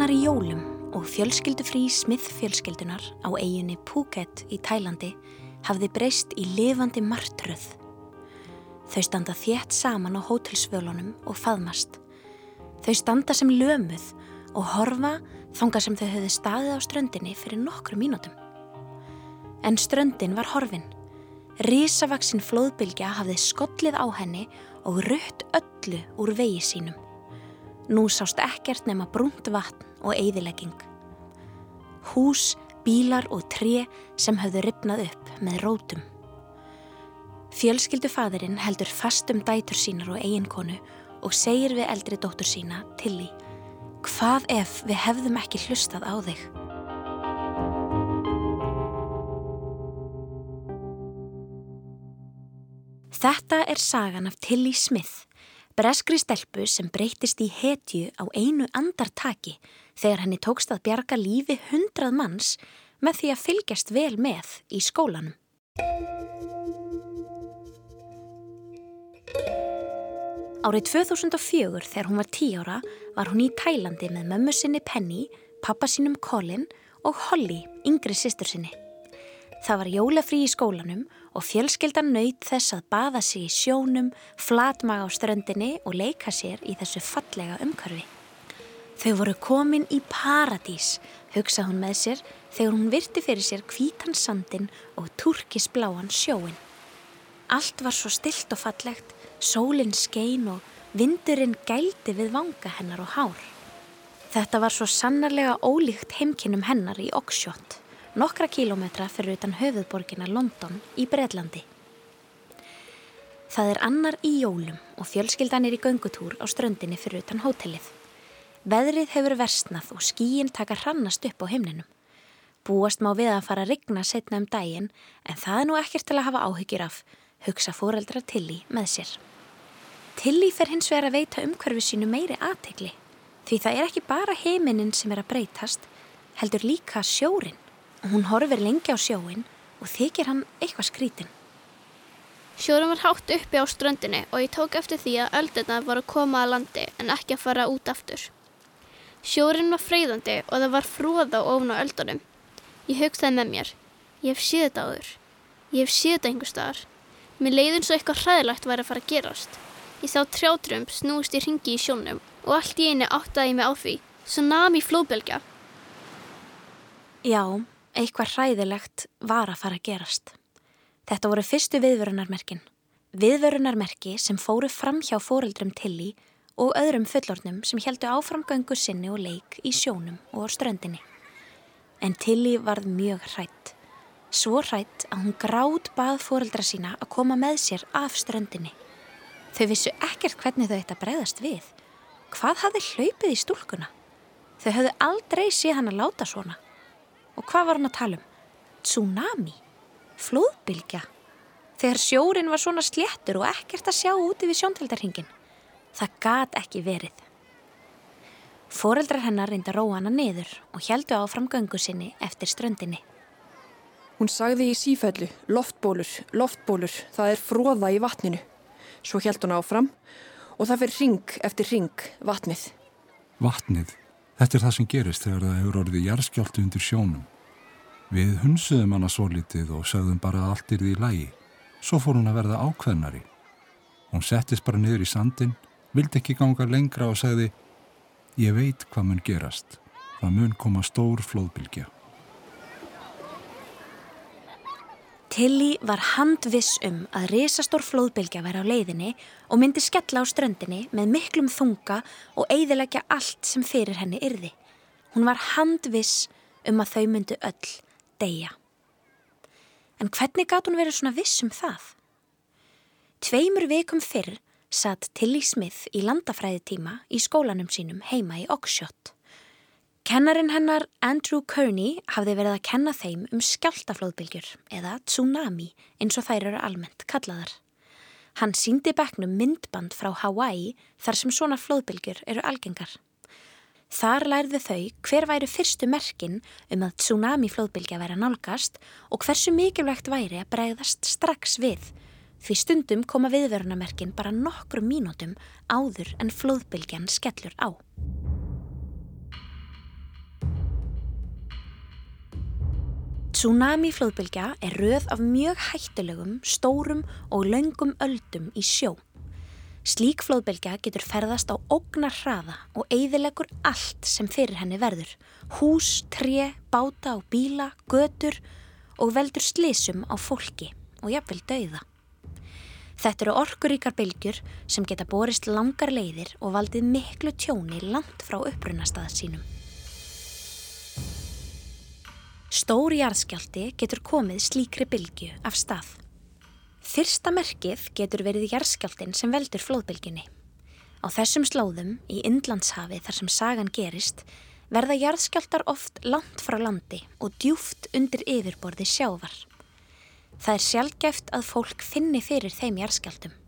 Annar í jólum og fjölskyldufrí Smith fjölskyldunar á eiginni Phuket í Tælandi hafði breyst í lifandi martröð. Þau standa þétt saman á hótelsvölunum og faðmast. Þau standa sem lömuð og horfa þonga sem þau höfðu staðið á ströndinni fyrir nokkru mínútum. En ströndin var horfin. Rísavaksinn flóðbylgja hafði skollið á henni og rutt öllu úr vegi sínum. Nú sást ekkert nema brúnt vatn og eigðilegging. Hús, bílar og tre sem höfðu ripnað upp með rótum. Fjölskyldufaðurinn heldur fast um dætur sínar og eiginkonu og segir við eldri dóttur sína, Tilly, hvað ef við hefðum ekki hlustað á þig? Þetta er sagan af Tilly Smith Breskri stelpu sem breytist í hetju á einu andartaki þegar henni tókst að bjarga lífi hundrað manns með því að fylgjast vel með í skólanum. Árið 2004 þegar hún var tí ára var hún í Tælandi með mömmu sinni Penny, pappa sínum Colin og Holly, yngri sýstur sinni. Það var jólafrí í skólanum og fjölskeldan nöyt þess að baða sig í sjónum, flatmaga á ströndinni og leika sér í þessu fallega umkarfi. Þau voru komin í paradís, hugsa hún með sér þegar hún virti fyrir sér kvítan sandin og turkisbláan sjóin. Allt var svo stilt og fallegt, sólinn skein og vindurinn gældi við vanga hennar og hár. Þetta var svo sannarlega ólíkt heimkinnum hennar í Oxshott nokkra kílometra fyrir utan höfuðborgina London í Breitlandi. Það er annar í jólum og fjölskyldan er í göngutúr á ströndinni fyrir utan hótelið. Veðrið hefur versnað og skíin taka hrannast upp á himninum. Búast má við að fara að rigna setna um daginn en það er nú ekkert til að hafa áhyggjur af, hugsa fóreldra Tilly með sér. Tilly fer hins vegar að veita umhverfi sínu meiri aðtegli því það er ekki bara heiminin sem er að breytast, heldur líka sjórin hún horfir lengi á sjóin og þykir hann eitthvað skrítin. Sjórin var hátt uppi á ströndinni og ég tók eftir því að öldurna var að koma að landi en ekki að fara út aftur. Sjórin var freyðandi og það var fróða ofn á öldunum. Ég hugsaði með mér. Ég hef séð þetta áður. Ég hef séð þetta einhver staðar. Mér leiði eins og eitthvað hræðilegt væri að fara að gerast. Ég sá trjátrömp snúist í ringi í sjónum og allt í einu áttaði ég mig á því. Svo nami flóðbelgja. Já, Eitthvað hræðilegt var að fara að gerast. Þetta voru fyrstu viðvörunarmerkin. Viðvörunarmerki sem fóru fram hjá fóreldrum Tilly og öðrum fullornum sem heldu áframgöngu sinni og leik í sjónum og ströndinni. En Tilly varð mjög hrætt. Svo hrætt að hún gráð bað fóreldra sína að koma með sér af ströndinni. Þau vissu ekkert hvernig þau þetta bregðast við. Hvað hafði hlaupið í stúlkuna? Þau hafðu aldrei séð hann að láta svona. Og hvað var hann að tala um? Tsunami? Flóðbylgja? Þegar sjórin var svona sléttur og ekkert að sjá úti við sjónteldarhingin. Það gat ekki verið. Fóreldrar hennar reynda róa hana niður og heldu áfram göngu sinni eftir ströndinni. Hún sagði í sífællu, loftbólur, loftbólur, það er fróða í vatninu. Svo held hún áfram og það fyrir ring eftir ring, vatnið. Vatnið? Þetta er það sem gerist þegar það hefur orðið jarðskjáltu undir sjónum. Við hunsuðum hana svo litið og sögðum bara að allt er því lægi. Svo fór hún að verða ákveðnari. Hún settist bara niður í sandin, vildi ekki ganga lengra og segði Ég veit hvað mun gerast. Það mun koma stór flóðbylgja. Tilly var handviss um að risastór flóðbylgja væri á leiðinni og myndi skella á ströndinni með miklum þunga og eigðilegja allt sem fyrir henni yrði. Hún var handviss um að þau myndu öll deyja. En hvernig gat hún verið svona viss um það? Tveimur vikum fyrr satt Tilly Smith í landafræðitíma í skólanum sínum heima í Oxshott. Kennarin hennar Andrew Kearney hafði verið að kenna þeim um skjáltaflóðbylgjur eða tsunami eins og þær eru almennt kallaðar. Hann síndi beknum myndband frá Hawaii þar sem svona flóðbylgjur eru algengar. Þar lærðu þau hver væri fyrstu merkin um að tsunami flóðbylgja væri að nálgast og hversu mikilvægt væri að bregðast strax við því stundum koma viðverunamerkin bara nokkru mínútum áður en flóðbylgjan skellur á. Tsunami flóðbylgja er röð af mjög hættulegum, stórum og laungum öldum í sjó. Slík flóðbylgja getur ferðast á ógnar hraða og eigðilegur allt sem fyrir henni verður. Hús, tré, báta og bíla, götur og veldur slísum á fólki og jafnvel dauða. Þetta eru orkuríkar bylgjur sem geta borist langar leiðir og valdið miklu tjóni langt frá upprunastað sínum. Stór jarðskjálti getur komið slíkri bylgju af stað. Fyrsta merkið getur verið jarðskjáltin sem veldur flóðbylginni. Á þessum slóðum, í Indlandshafi þar sem sagan gerist, verða jarðskjáltar oft langt frá landi og djúft undir yfirborði sjávar. Það er sjálfgæft að fólk finni fyrir þeim jarðskjáltum.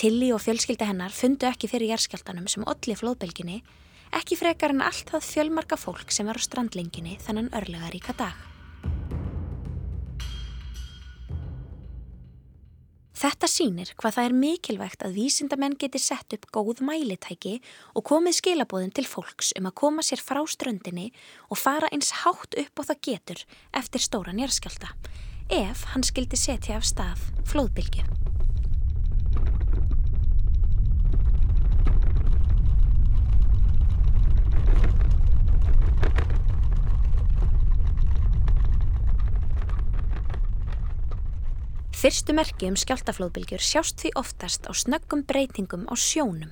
Tilly og fjölskylda hennar fundu ekki fyrir jarðskjáltanum sem olli flóðbylginni, ekki frekar en allt það fjölmarka fólk sem var á strandlenginni þannan örlegaríka dag. Þetta sýnir hvað það er mikilvægt að vísindamenn geti sett upp góð mælitæki og komið skilabóðum til fólks um að koma sér frá ströndinni og fara eins hátt upp og það getur eftir stóran jörgskjálta ef hann skildi setja af stað flóðbylgi. Fyrstu merki um skjáltaflóðbylgjur sjást því oftast á snöggum breytingum á sjónum,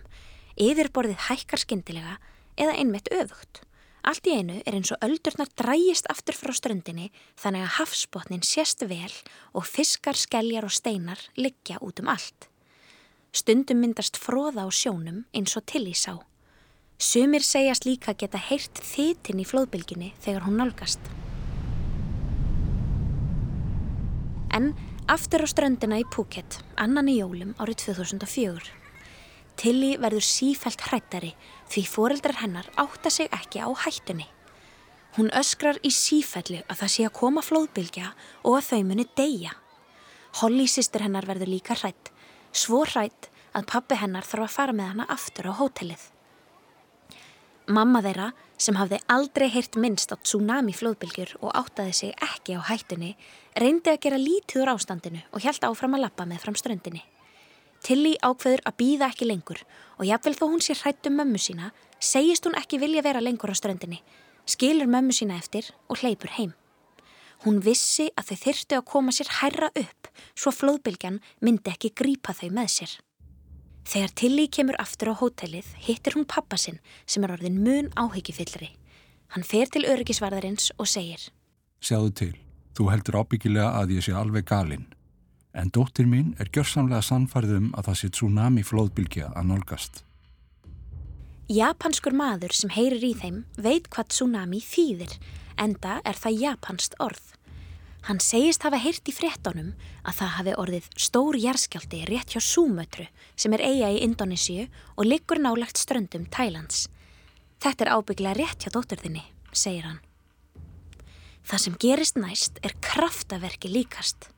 yfirborðið hækkar skindilega eða einmitt öfugt. Allt í einu er eins og öldurnar drægist aftur frá ströndinni þannig að hafsbotnin sést vel og fiskar, skelljar og steinar liggja út um allt. Stundum myndast fróða á sjónum eins og til í sá. Sumir segjast líka geta heyrt þitin í flóðbylginni þegar hún nálgast. En Aftur á ströndina í Phuket, annan í jólum árið 2004. Tilly verður sífælt hrættari því foreldrar hennar átta sig ekki á hættunni. Hún öskrar í sífællu að það sé að koma flóðbylgja og að þau muni deyja. Holly sýstur hennar verður líka hrætt, svo hrætt að pappi hennar þarf að fara með hana aftur á hótelið. Mamma þeirra, sem hafði aldrei heyrt minnst á tsunami flóðbylgjur og áttaði sig ekki á hættunni, reyndi að gera lítið úr ástandinu og hjælt áfram að lappa með fram ströndinni. Tilly ákveður að býða ekki lengur og jafnvel þó hún sé hrætt um mömmu sína, segist hún ekki vilja vera lengur á ströndinni, skilur mömmu sína eftir og hleypur heim. Hún vissi að þau þyrtu að koma sér hærra upp svo flóðbylgjan myndi ekki grípa þau með sér. Þegar Tilly kemur aftur á hótelið hittir hún pappa sinn sem er orðin mun áhyggjufillri. Hann fer til öryggisvarðarins og segir Sjáðu til, þú heldur ábyggilega að ég sé alveg galinn. En dóttir mín er gjörsamlega sannfarðum að það sé tsunami flóðbylgja að nálgast. Japanskur maður sem heyrir í þeim veit hvað tsunami þýðir, enda er það japanst orð. Hann segist hafa heyrt í fréttonum að það hafi orðið stór jærskjálti rétt hjá Súmötru sem er eiga í Indonésiu og liggur nálagt ströndum Tælands. Þetta er ábygglega rétt hjá dótturðinni, segir hann. Það sem gerist næst er kraftaverki líkast.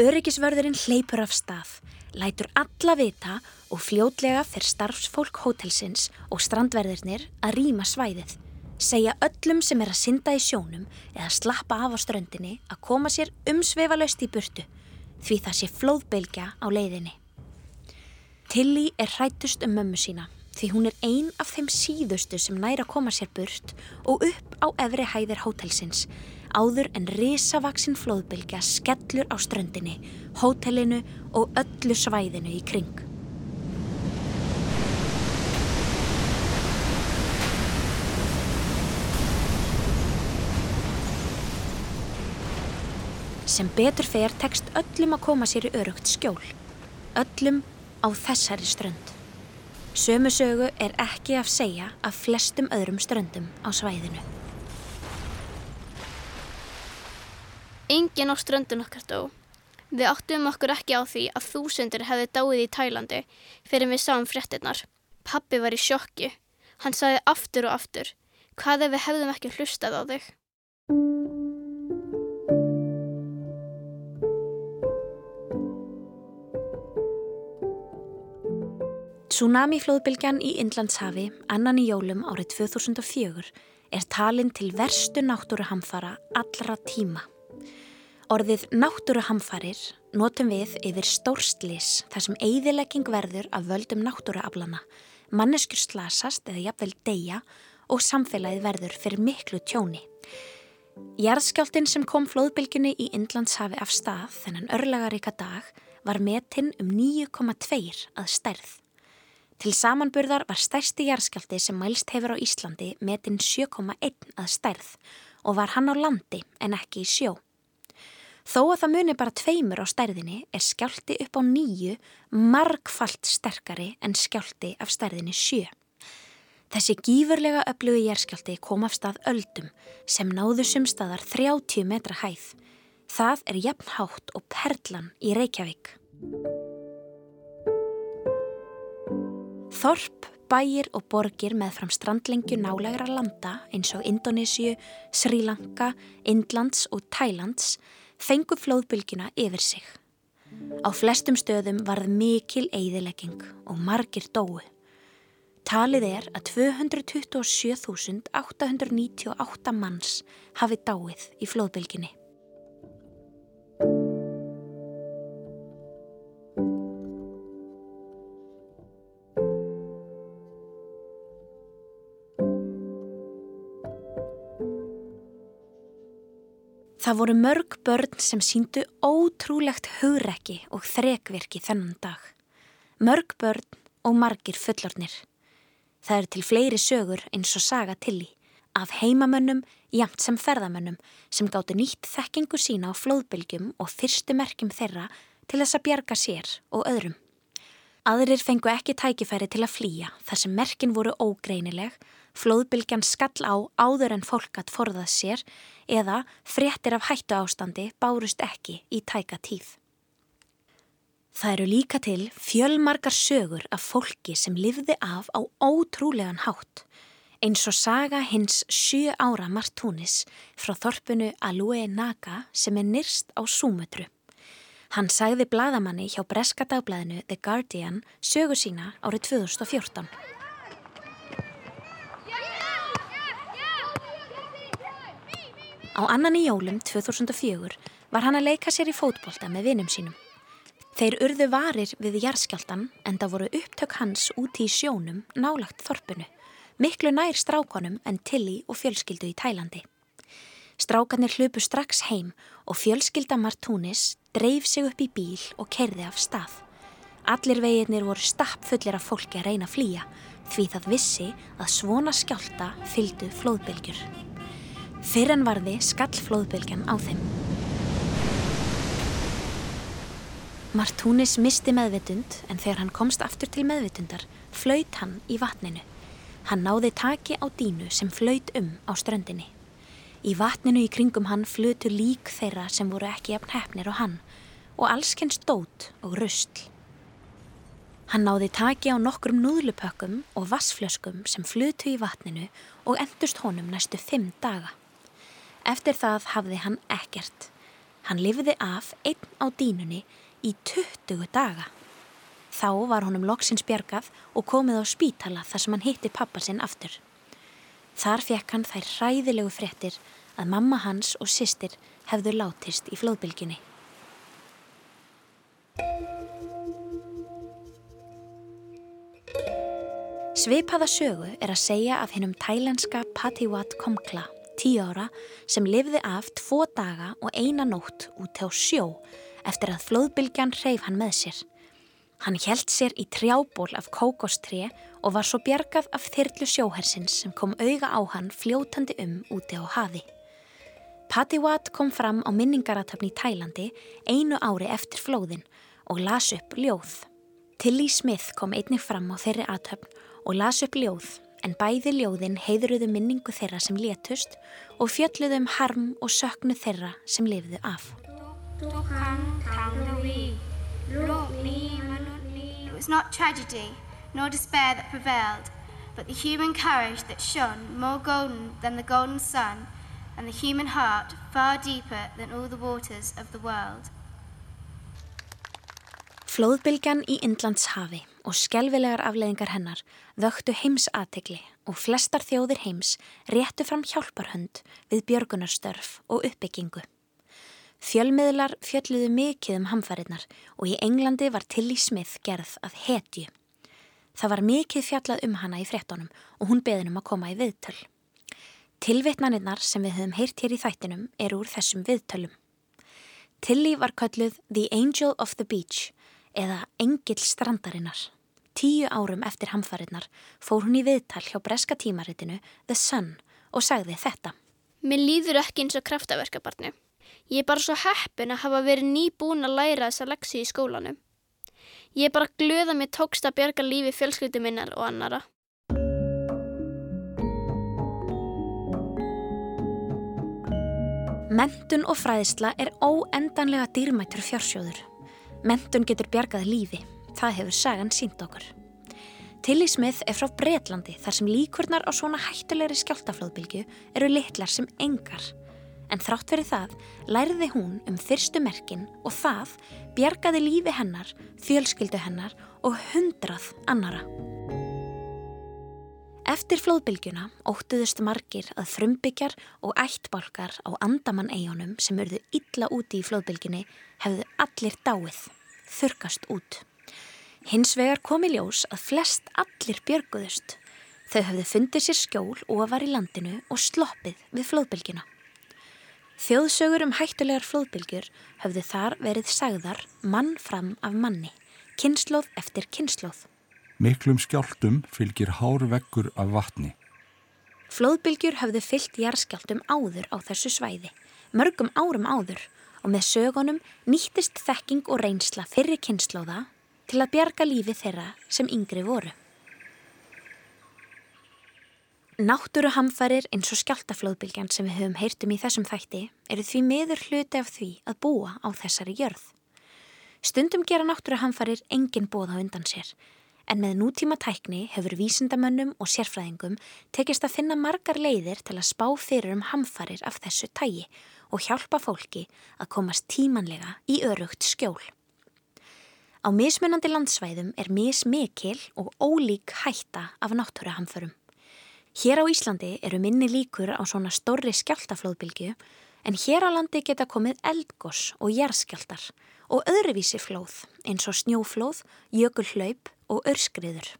Öryggisvörðurinn hleypur af stað, lætur alla vita og fljótlega fyrir starfsfólk hótelsins og strandverðirnir að rýma svæðið segja öllum sem er að synda í sjónum eða slappa af á ströndinni að koma sér umsveifalaust í burtu því það sé flóðbylgja á leiðinni. Tilly er hrættust um mömmu sína því hún er ein af þeim síðustu sem næra koma sér burt og upp á efri hæðir hótelsins áður en risavaksinn flóðbylgja skellur á ströndinni, hótelinu og öllu svæðinu í kring. Sem betur fer tekst öllum að koma sér í örugt skjól. Öllum á þessari strönd. Sömu sögu er ekki að segja af flestum öðrum ströndum á svæðinu. Engin á ströndun okkar dó. Við áttum okkur ekki á því að þúsundur hefði dáið í Tælandi fyrir við sáum fréttinnar. Pappi var í sjokki. Hann sagði aftur og aftur. Hvað ef við hefðum ekki hlustað á þig? Tsunami-flóðbylgjan í Inlandshafi, annan í jólum árið 2004, er talin til verstu náttúruhamfara allra tíma. Orðið náttúruhamfarir notum við yfir stórstlís þar sem eigðilegging verður af völdum náttúruaflana, manneskur slasast eða jafnvel deyja og samfélagið verður fyrir miklu tjóni. Jarðskjáltin sem kom flóðbylginni í Indlandshafi af stað þennan örlagaríka dag var metinn um 9,2 að stærð. Til samanburðar var stærsti jarðskjálti sem mælst hefur á Íslandi metinn 7,1 að stærð og var hann á landi en ekki í sjó. Þó að það muni bara tveimur á stærðinni er skjálti upp á nýju margfalt sterkari en skjálti af stærðinni sjö. Þessi gífurlega öflugi jærskjálti kom af stað öldum sem náðu sumstaðar 30 metra hæð. Það er jafnhátt og perlan í Reykjavík. Þorp, bæir og borgir með fram strandlengju nálegra landa eins og Indonésiu, Sri Lanka, Indlands og Thailands fengu flóðbylgjuna yfir sig. Á flestum stöðum varð mikil eigðilegging og margir dói. Talið er að 227.898 manns hafi dáið í flóðbylginni. Það voru mörg börn sem síndu ótrúlegt hugrekki og þrekvirki þennan dag. Mörg börn og margir fullornir. Það er til fleiri sögur eins og saga til í, af heimamönnum, jamt sem ferðamönnum, sem gáttu nýtt þekkingu sína á flóðbylgjum og fyrstu merkjum þeirra til þess að bjarga sér og öðrum. Aðrir fengu ekki tækifæri til að flýja þar sem merkin voru ógreinileg, flóðbylgjan skall á áður en fólkat forðað sér eða fréttir af hættu ástandi bárust ekki í tæka tíð. Það eru líka til fjölmarkar sögur af fólki sem lifði af á ótrúlegan hátt, eins og saga hins sjö ára Martúnis frá þorpunu Alue Naga sem er nyrst á Súmötru. Hann sagði bladamanni hjá Breska dagblæðinu The Guardian sögur sína árið 2014. Á annan í jólum 2004 var hann að leika sér í fótbolta með vinum sínum. Þeir urðu varir við jarðskjáltan en það voru upptök hans úti í sjónum nálagt þorpunu, miklu nær strákonum en Tilly og fjölskyldu í Tælandi. Strákanir hlupu strax heim og fjölskylda Martúnis dreif sig upp í bíl og kerði af stað. Allir veginnir voru stappfullir af fólki að reyna að flýja því það vissi að svona skjálta fyldu flóðbylgjur. Fyrir en varði skall flóðbylgjan á þeim. Martúnis misti meðvitund en þegar hann komst aftur til meðvitundar flöyt hann í vatninu. Hann náði taki á dínu sem flöyt um á ströndinni. Í vatninu í kringum hann flötu lík þeirra sem voru ekki jafn hefnir á hann og allskenn stót og rustl. Hann náði taki á nokkrum núðlupökkum og vassflöskum sem flutu í vatninu og endust honum næstu fimm daga. Eftir það hafði hann ekkert. Hann lifiði af einn á dínunni í 20 daga. Þá var honum loksins bjargað og komið á spítala þar sem hann hitti pappa sinn aftur. Þar fekk hann þær hræðilegu fréttir að mamma hans og sýstir hefðu látist í flóðbylginni. Sveipaða sögu er að segja af hennum tælenska Patiwat Komkla, tíu ára, sem lifði af tvo daga og eina nótt út á sjó eftir að flóðbylgjan hreyf hann með sér. Hann held sér í trjából af kókostré og var svo bjargað af þyrlu sjóhersins sem kom auga á hann fljótandi um úti á hafi. Patiwat kom fram á minningaratöfni í Tælandi einu ári eftir flóðin og las upp ljóð. Tilly Smith kom einnig fram á þeirri aðtöfn og las upp ljóð en bæði ljóðin heiðruðu minningu þeirra sem létust og fjölluðu um harm og söknu þeirra sem lifðu af. It was not tragedy nor despair that prevailed, but the human courage that shone more golden than the golden sun, and the human heart far deeper than all the waters of the world. Flóðbylgan í Indlands hafi og skelvilegar afleðingar hennar vöktu heimsatikli og flestar þjóðir heims réttu fram hjálparhönd við björgunarstörf og uppbyggingu. Fjölmiðlar fjölluðu mikið um hamfarinnar og í Englandi var Tilly Smith gerð að hetju. Það var mikið fjallað um hana í frettunum og hún beðin um að koma í viðtöl. Tilvitnaninnar sem við höfum heyrt hér í þættinum eru úr þessum viðtölum. Tilly var kölluð The Angel of the Beach eða Engil strandarinnar. Tíu árum eftir hamfarinnar fór hún í viðtal hjá breska tímaritinu The Sun og sagði þetta. Mér líður ekki eins og kraftaverkabarni. Ég er bara svo heppin að hafa verið nýbúin að læra þessa leksi í skólanum. Ég er bara glöð að mér tókst að bjarga lífi fjölskyldu minnar og annara. Mentun og fræðisla er óendanlega dýrmættur fjársjóður. Mentun getur bjargað lífi. Það hefur sagan sínt okkur. Tilly Smith er frá Breitlandi þar sem líkurnar á svona hættulegri skjáltaflóðbylgu eru litlar sem engar en þrátt fyrir það læriði hún um fyrstu merkin og það bjargaði lífi hennar, fjölskyldu hennar og hundrað annara. Eftir flóðbylgjuna óttuðust margir að frumbyggjar og ættbálkar á andamann eigunum sem urðu illa úti í flóðbylgjunni hefðu allir dáið, þurkast út. Hins vegar komi ljós að flest allir björguðust. Þau hefðu fundið sér skjól og var í landinu og sloppið við flóðbylgjuna. Þjóðsögur um hættulegar flóðbylgjur höfðu þar verið sagðar mann fram af manni, kynnslóð eftir kynnslóð. Miklum skjáltum fylgir hár vekkur af vatni. Flóðbylgjur höfðu fyllt jarðskjáltum áður á þessu svæði, mörgum árum áður og með sögunum nýttist þekking og reynsla fyrir kynnslóða til að bjarga lífi þeirra sem yngri voru. Náttúruhamfarir eins og skjáltaflóðbylgjan sem við höfum heyrtum í þessum þætti eru því miður hluti af því að búa á þessari jörð. Stundum gera náttúruhamfarir engin bóð á undan sér en með nútíma tækni hefur vísindamönnum og sérfræðingum tekist að finna margar leiðir til að spá fyrir um hamfarir af þessu tægi og hjálpa fólki að komast tímanlega í örugt skjól. Á mismunandi landsvæðum er mismikil og ólík hætta af náttúruhamfarum. Hér á Íslandi eru minni líkur á svona stórri skjáltaflóðbylgu en hér á landi geta komið eldgós og jærskjáltar og öðruvísi flóð eins og snjóflóð, jökulhlaup og örskriður.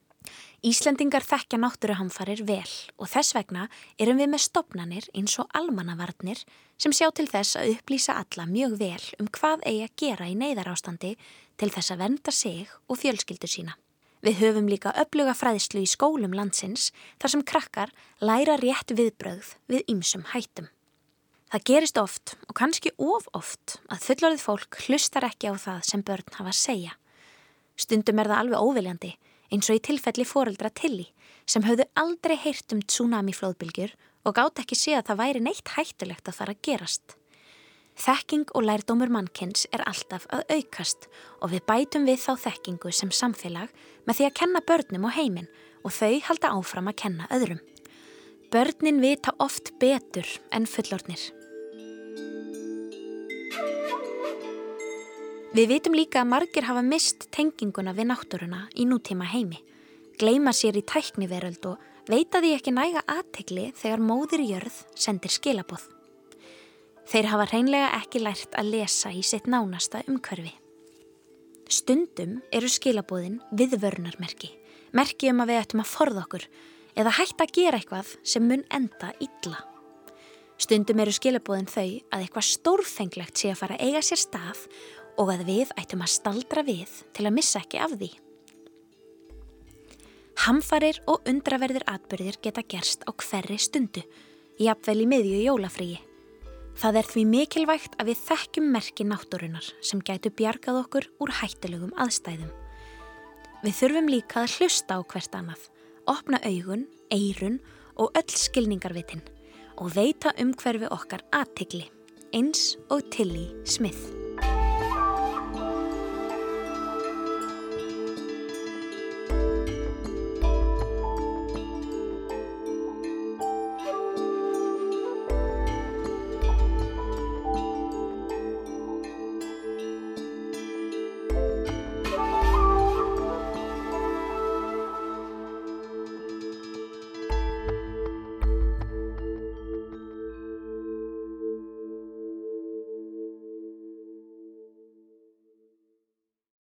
Íslandingar þekkja náttúruhamfarir vel og þess vegna erum við með stopnanir eins og almannavarnir sem sjá til þess að upplýsa alla mjög vel um hvað eigi að gera í neyðarástandi til þess að venda sig og fjölskyldu sína. Við höfum líka öfluga fræðslu í skólum landsins þar sem krakkar læra rétt viðbröð við ýmsum hættum. Það gerist oft og kannski of oft að fullorðið fólk hlustar ekki á það sem börn hafa að segja. Stundum er það alveg óviljandi eins og í tilfelli foreldra Tilly sem höfðu aldrei heyrt um tsunami flóðbylgjur og gátt ekki sé að það væri neitt hættulegt að fara að gerast. Þekking og lærdómur mannkins er alltaf að aukast og við bætum við þá þekkingu sem samfélag með því að kenna börnum og heiminn og þau halda áfram að kenna öðrum. Börnin vita oft betur en fullornir. Við vitum líka að margir hafa mist tenginguna við náttúruna í nútíma heimi, gleima sér í tækniveröld og veita því ekki næga aðtegli þegar móðir jörð sendir skilabóð. Þeir hafa hreinlega ekki lært að lesa í sitt nánasta umhverfi. Stundum eru skilabóðin viðvörnarmerki, merki um að við ættum að forða okkur eða hægt að gera eitthvað sem mun enda illa. Stundum eru skilabóðin þau að eitthvað stórfenglegt sé að fara að eiga sér stað og að við ættum að staldra við til að missa ekki af því. Hamfarir og undraverðir atbyrðir geta gerst á hverri stundu, jafnvel í miðju jólafríi. Það er því mikilvægt að við þekkjum merki náttúrunar sem gætu bjargað okkur úr hættilegum aðstæðum. Við þurfum líka að hlusta á hvert annað, opna augun, eirun og öll skilningarvitin og veita um hverfi okkar aðtigli, eins og Tilly Smith.